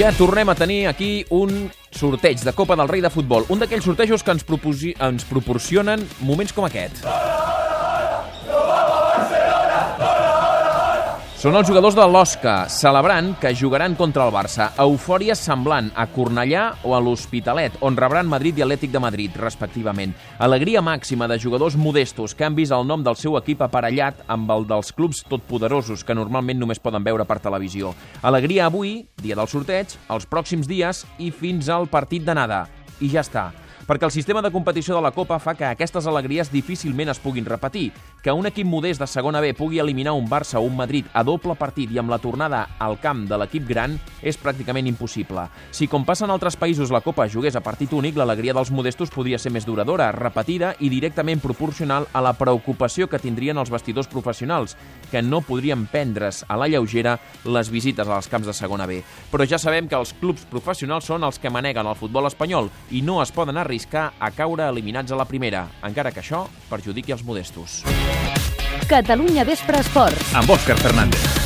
Ja tornem a tenir aquí un sorteig de Copa del Rei de Futbol. Un d'aquells sortejos que ens, proposi- ens proporcionen moments com aquest. Són els jugadors de l'Osca, celebrant que jugaran contra el Barça. Eufòria semblant a Cornellà o a l'Hospitalet, on rebran Madrid i Atlètic de Madrid, respectivament. Alegria màxima de jugadors modestos que han vist el nom del seu equip aparellat amb el dels clubs totpoderosos que normalment només poden veure per televisió. Alegria avui, dia del sorteig, els pròxims dies i fins al partit d'anada. I ja està perquè el sistema de competició de la Copa fa que aquestes alegries difícilment es puguin repetir. Que un equip modest de segona B pugui eliminar un Barça o un Madrid a doble partit i amb la tornada al camp de l'equip gran és pràcticament impossible. Si, com passa en altres països, la Copa jugués a partit únic, l'alegria dels modestos podria ser més duradora, repetida i directament proporcional a la preocupació que tindrien els vestidors professionals, que no podrien prendre's a la lleugera les visites als camps de segona B. Però ja sabem que els clubs professionals són els que maneguen el futbol espanyol i no es poden arriscar a caure eliminats a la primera, encara que això perjudiqui els modestos. Catalunya Vespre Esports. amb Òscar Fernández.